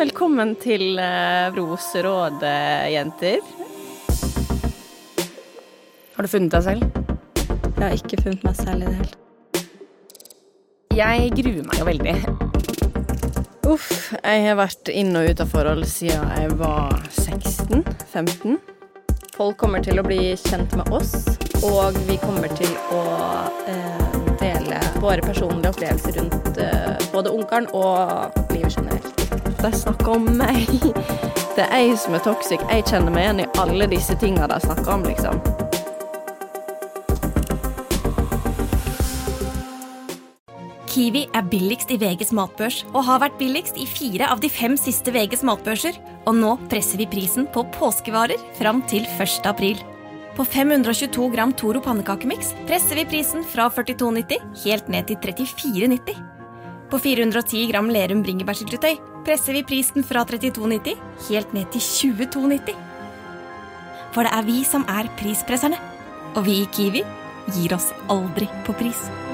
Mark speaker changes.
Speaker 1: Velkommen til uh, Roserådet, jenter. Har du funnet deg selv?
Speaker 2: Jeg har ikke funnet meg selv i det hele
Speaker 1: Jeg gruer meg jo veldig. Uff, jeg har vært inn og ut av forhold siden jeg var 16-15. Folk kommer til å bli kjent med oss, og vi kommer til å eh, dele våre personlige opplevelser rundt eh, både ungkaren og livet generelt de snakker om meg. Det er jeg som er toxic. Jeg kjenner meg igjen i alle disse tinga de snakker om, liksom.
Speaker 3: Kiwi er billigst i VGs matbørs og har vært billigst i fire av de fem siste VGs matbørser. Og nå presser vi prisen på påskevarer fram til 1. april. På 522 gram Toro pannekakemiks presser vi prisen fra 42,90 helt ned til 34,90. På 410 gram Lerum bringebærsyltetøy presser vi prisen fra 32,90 helt ned til 22,90. For det er vi som er prispresserne. Og vi i Kiwi gir oss aldri på pris.